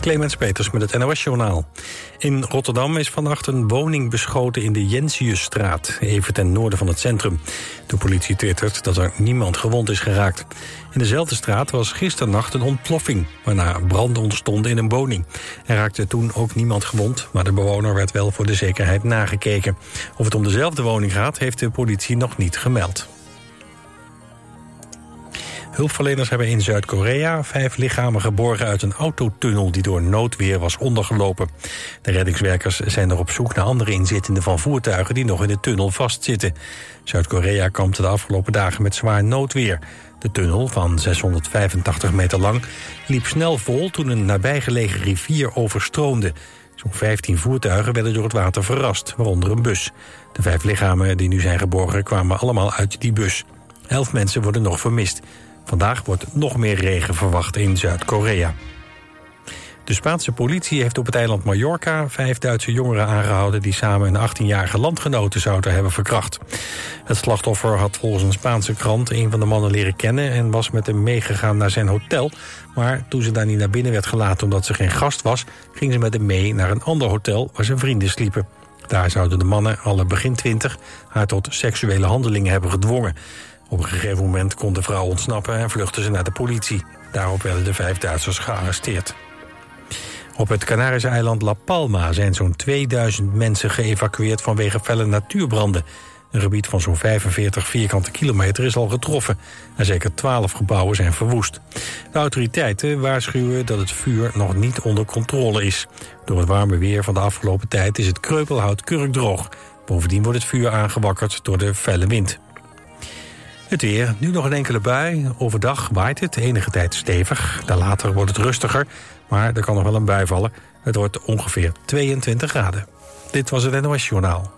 Clemens Peters met het NOS-journaal. In Rotterdam is vannacht een woning beschoten in de Jensiusstraat... even ten noorden van het centrum. De politie twittert dat er niemand gewond is geraakt. In dezelfde straat was gisternacht een ontploffing... waarna branden ontstonden in een woning. Er raakte toen ook niemand gewond... maar de bewoner werd wel voor de zekerheid nagekeken. Of het om dezelfde woning gaat, heeft de politie nog niet gemeld. Hulpverleners hebben in Zuid-Korea vijf lichamen geborgen uit een autotunnel die door noodweer was ondergelopen. De reddingswerkers zijn er op zoek naar andere inzittenden van voertuigen die nog in de tunnel vastzitten. Zuid-Korea kampte de afgelopen dagen met zwaar noodweer. De tunnel van 685 meter lang liep snel vol toen een nabijgelegen rivier overstroomde. Zo'n 15 voertuigen werden door het water verrast, waaronder een bus. De vijf lichamen die nu zijn geborgen kwamen allemaal uit die bus. Elf mensen worden nog vermist. Vandaag wordt nog meer regen verwacht in Zuid-Korea. De Spaanse politie heeft op het eiland Mallorca vijf Duitse jongeren aangehouden... die samen een 18-jarige landgenote zouden hebben verkracht. Het slachtoffer had volgens een Spaanse krant een van de mannen leren kennen... en was met hem meegegaan naar zijn hotel. Maar toen ze daar niet naar binnen werd gelaten omdat ze geen gast was... ging ze met hem mee naar een ander hotel waar zijn vrienden sliepen. Daar zouden de mannen, alle begin twintig, haar tot seksuele handelingen hebben gedwongen. Op een gegeven moment kon de vrouw ontsnappen en vluchtte ze naar de politie. Daarop werden de vijf Duitsers gearresteerd. Op het Canarische eiland La Palma zijn zo'n 2000 mensen geëvacueerd vanwege felle natuurbranden. Een gebied van zo'n 45 vierkante kilometer is al getroffen en zeker 12 gebouwen zijn verwoest. De autoriteiten waarschuwen dat het vuur nog niet onder controle is. Door het warme weer van de afgelopen tijd is het kreupelhout kurkdroog. Bovendien wordt het vuur aangewakkerd door de felle wind. Het weer, nu nog een enkele bui. Overdag waait het enige tijd stevig. Later wordt het rustiger, maar er kan nog wel een bui vallen. Het wordt ongeveer 22 graden. Dit was het NOS Journaal.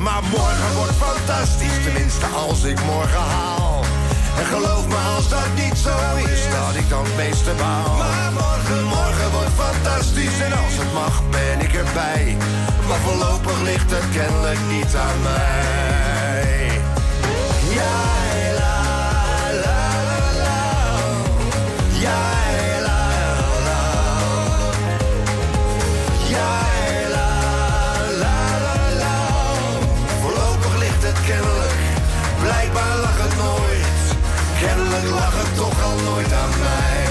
Maar morgen wordt fantastisch, tenminste als ik morgen haal. En geloof me als dat niet zo is, dat ik dan het meeste baal. Maar morgen, morgen wordt fantastisch en als het mag ben ik erbij. Maar voorlopig ligt het kennelijk niet aan mij. Kennelijk lag het toch al nooit aan mij.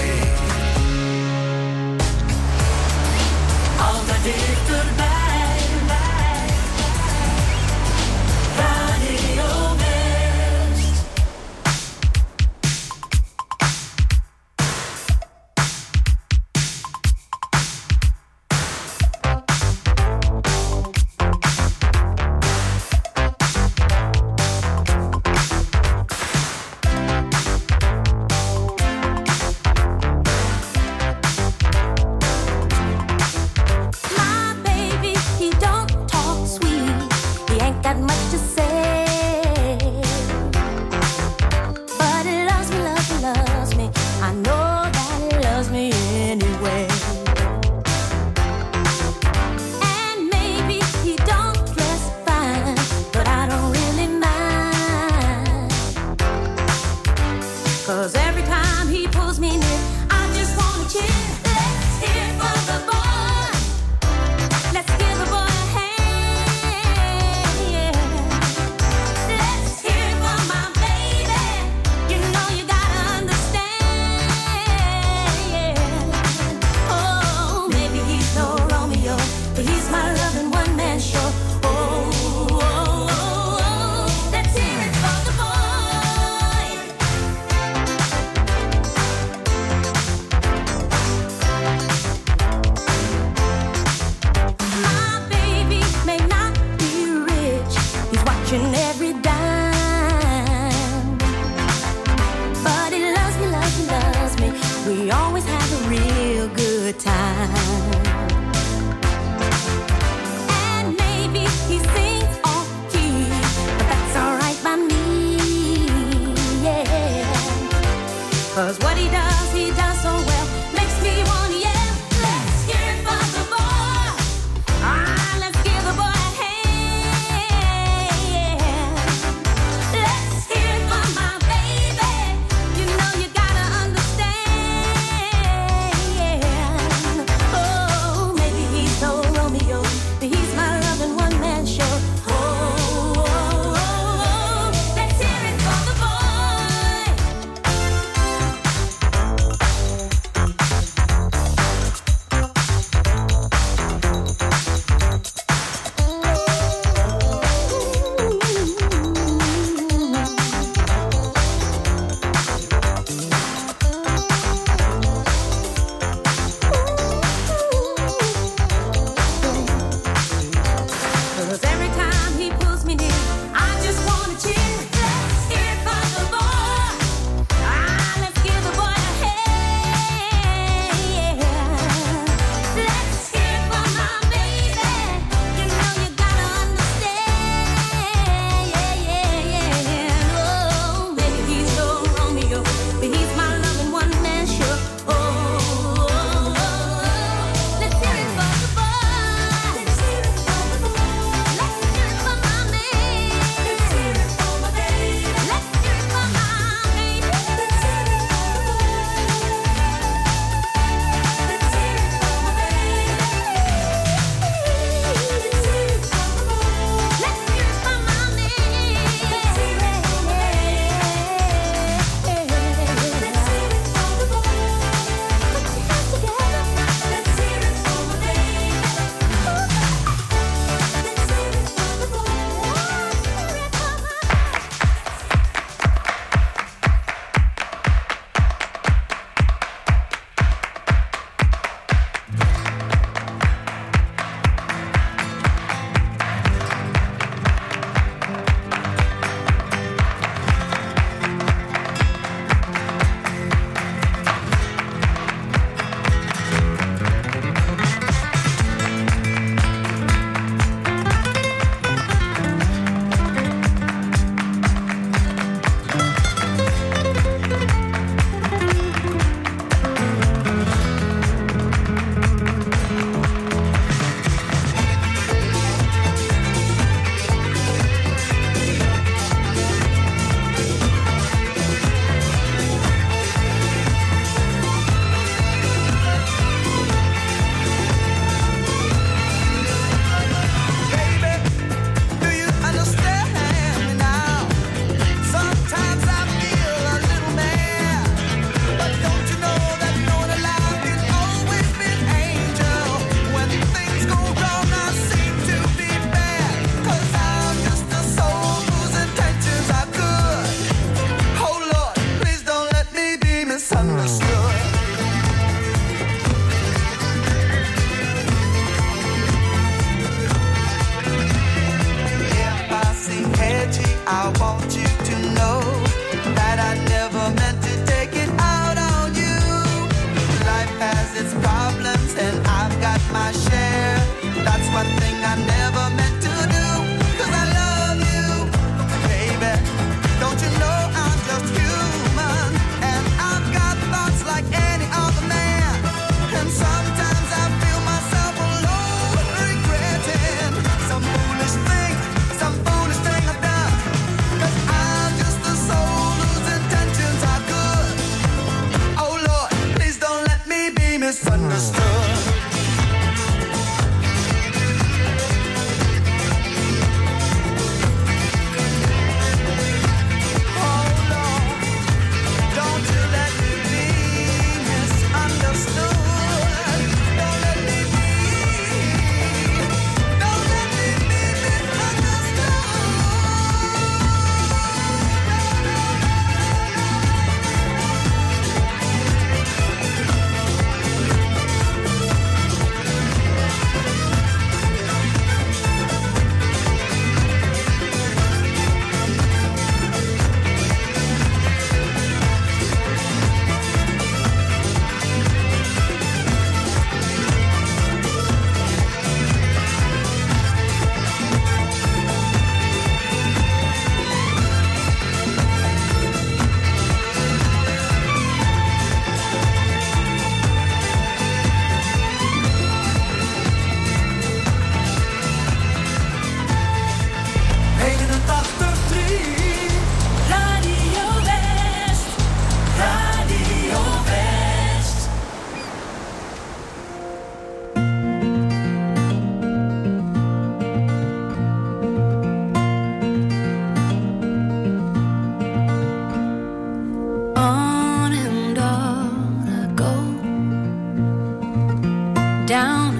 Down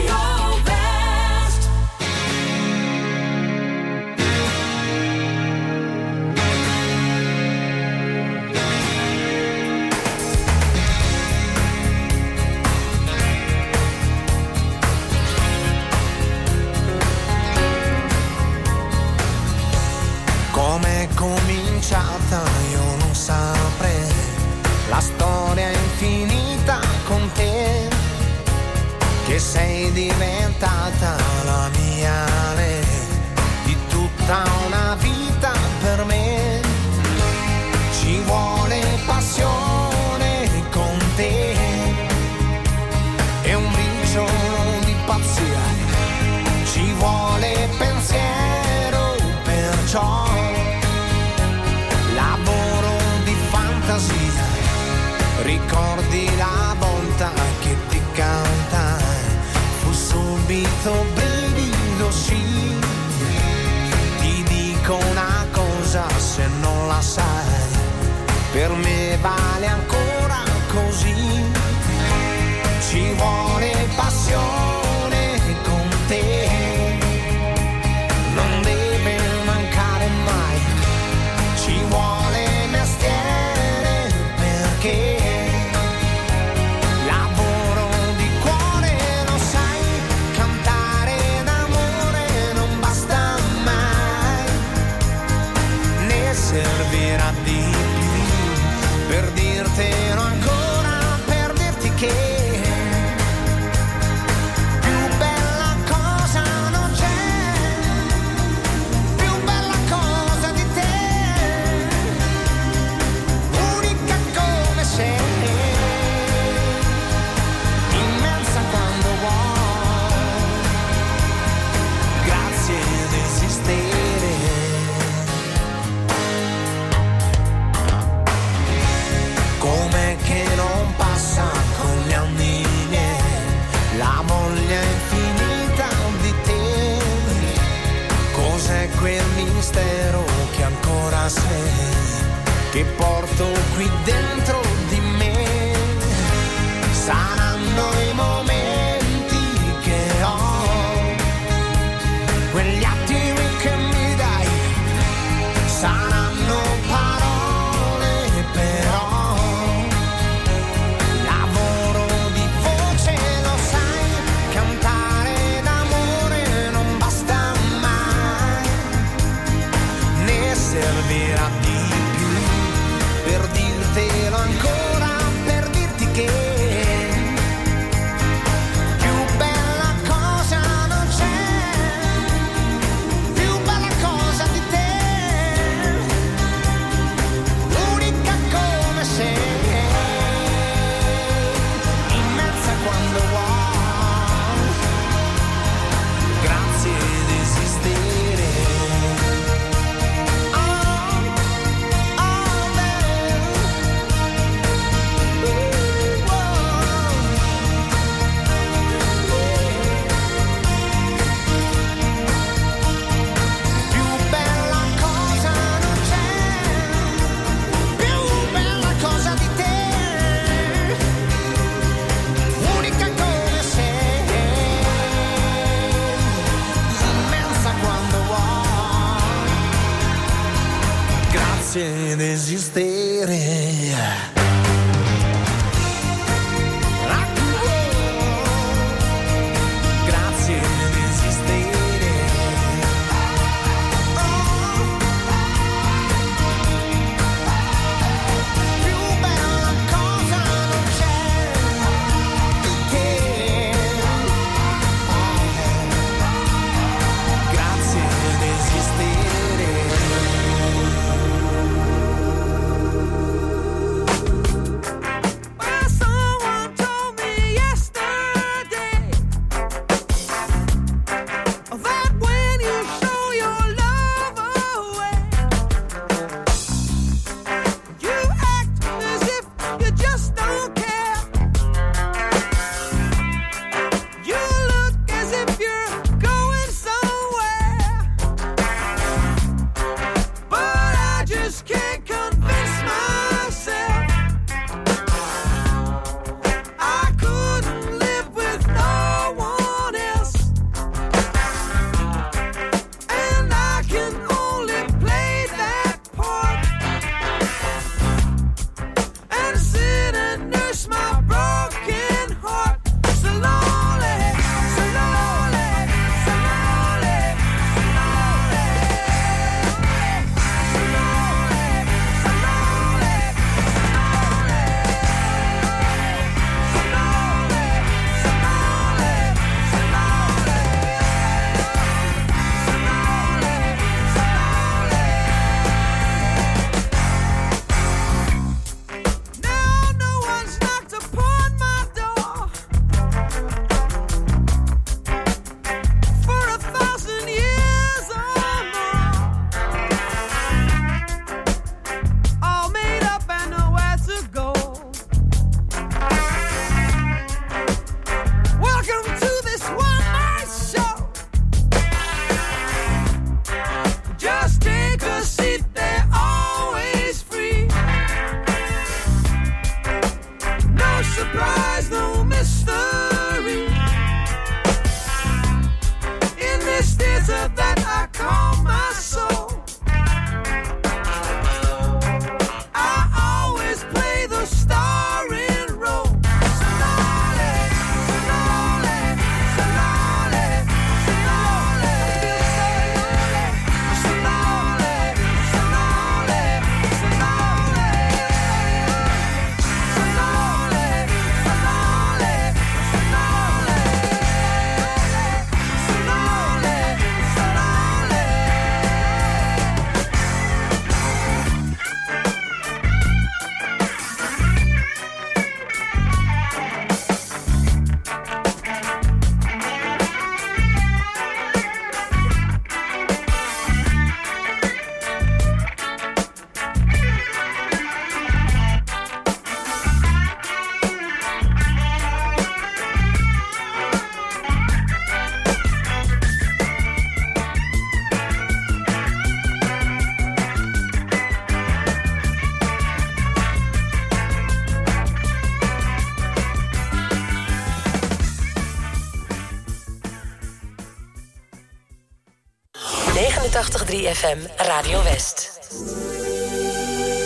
89.3 FM Radio West.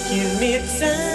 Give me time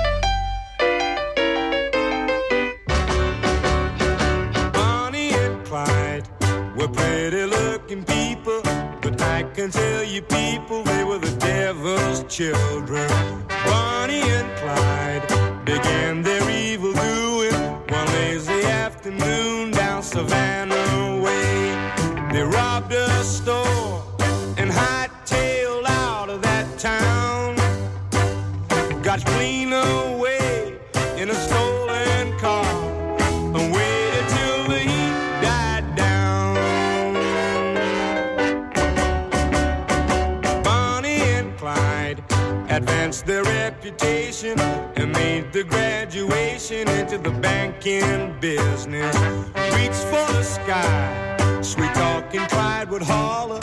You people they were the devil's children. The graduation into the banking business. Reach for the sky, sweet talking pride would holler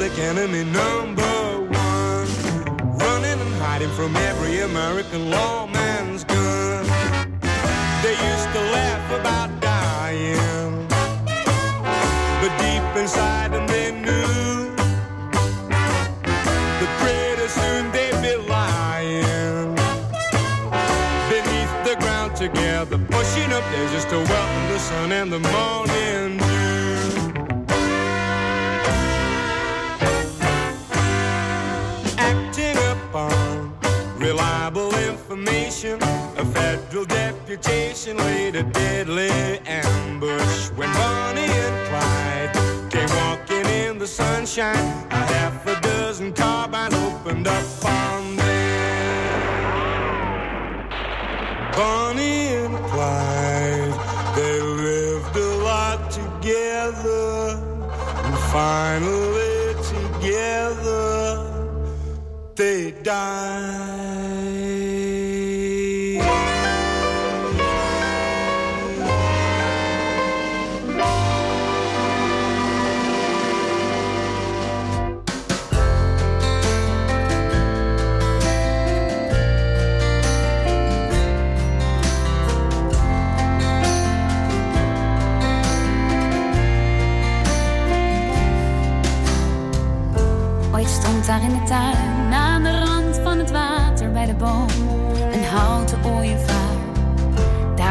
public enemy number one. Running and hiding from every American lawman's gun. They used to laugh about dying. But deep inside them they knew that pretty soon they'd be lying. Beneath the ground together, pushing up there just to welcome the sun and the morning information. A federal deputation laid a deadly ambush when Bonnie and Clyde came walking in the sunshine. A half a dozen carbines opened up on them. Bonnie and Clyde, they lived a lot together, and finally together they died.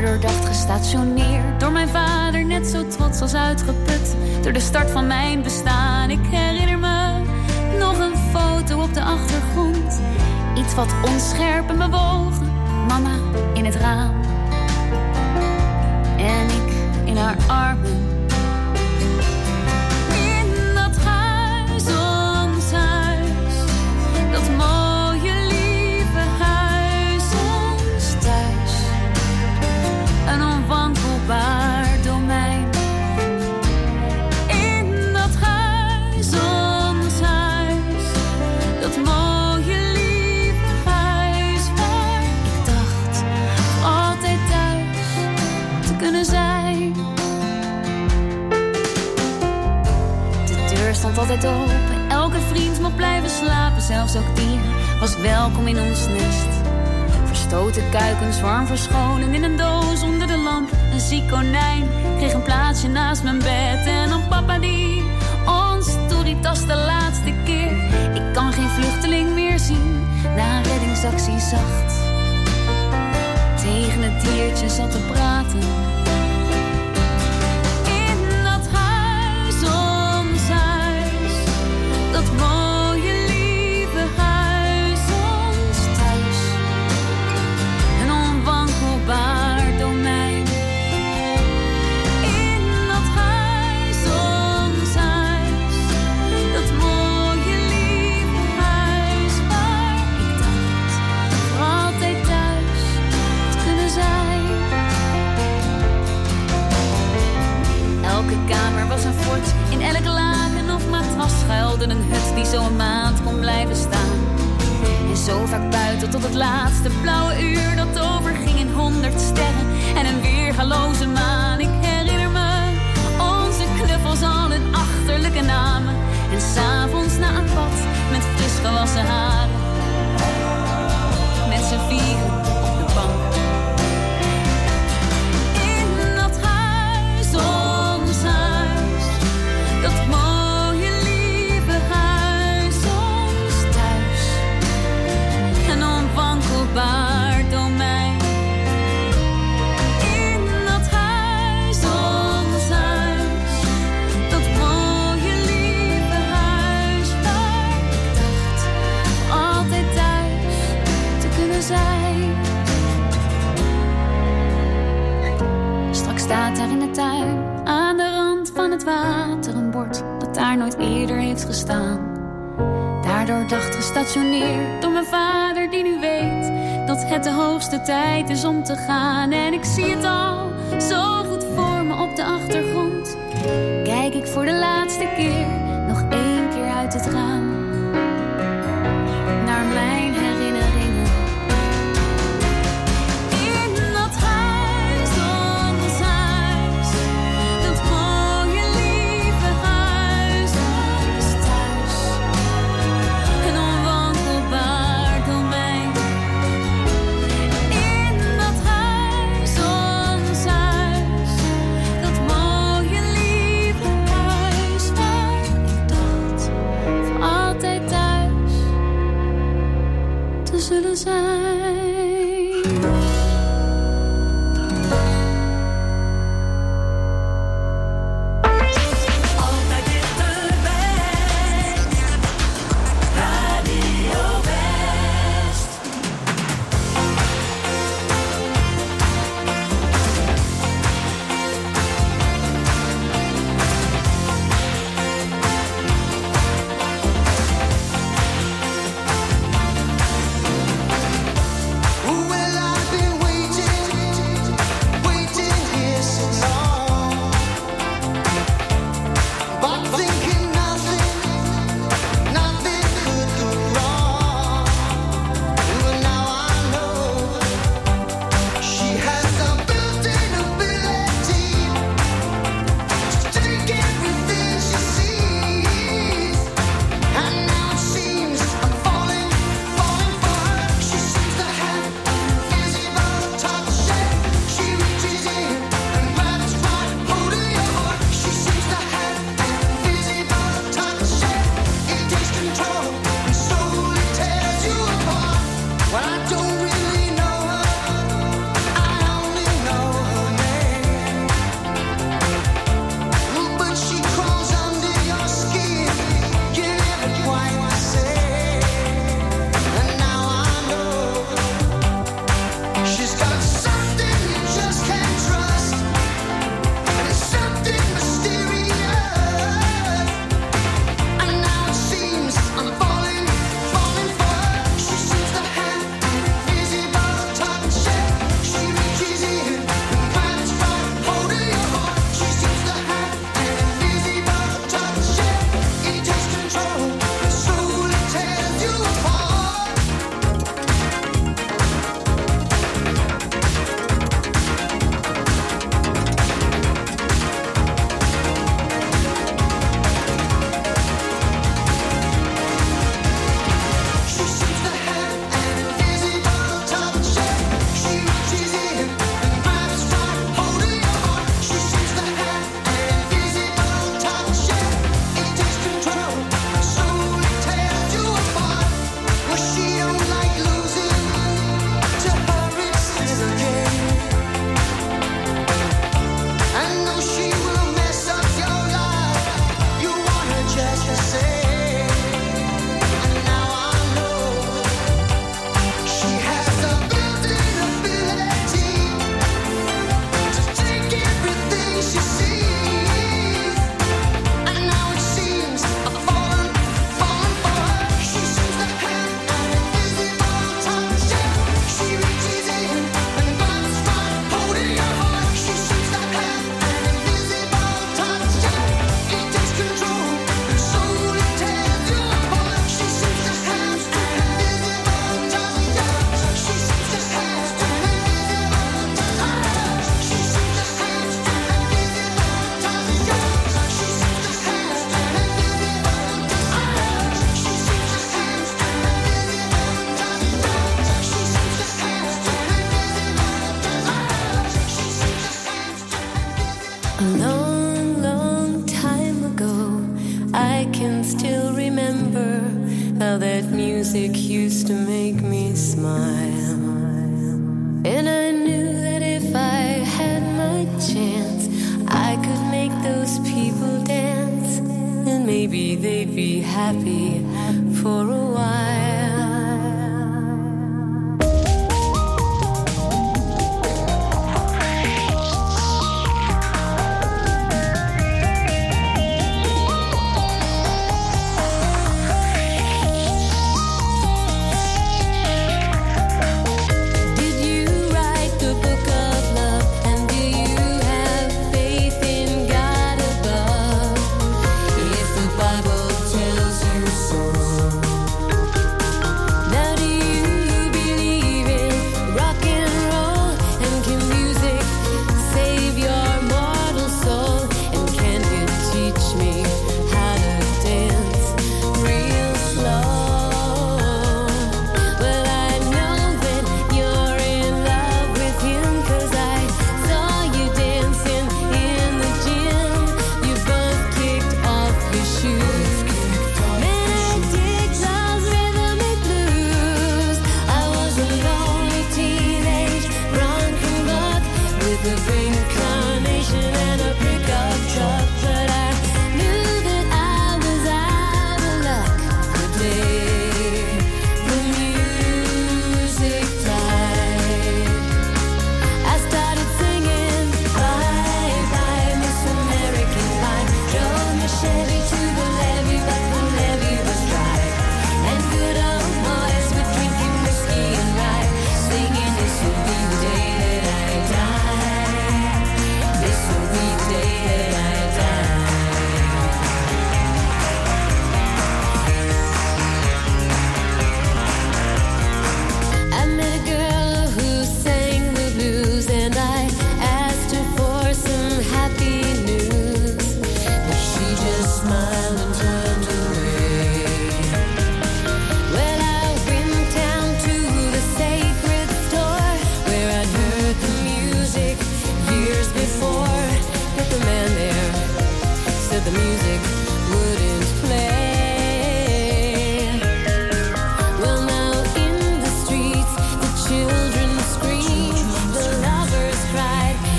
Daardoor dacht gestationeerd, door mijn vader net zo trots als uitgeput. Door de start van mijn bestaan, ik herinner me nog een foto op de achtergrond. Iets wat onscherp en bewogen, mama in het raam. En ik in haar armen. Blijven slapen. Zelfs ook die was welkom in ons nest. Verstoten kuikens warm verscholen in een doos onder de lamp. Een ziek konijn kreeg een plaatsje naast mijn bed. En dan papa die ons toeritas de laatste keer. Ik kan geen vluchteling meer zien na een reddingsactie zacht. Tegen het diertje zat te praten. schuilde een hut die zo een maand kon blijven staan. En zo vaak buiten tot het laatste blauwe uur dat overging in honderd sterren en een weergaloze maan. Ik herinner me onze knuffels al hun achterlijke namen en s'avonds na een pad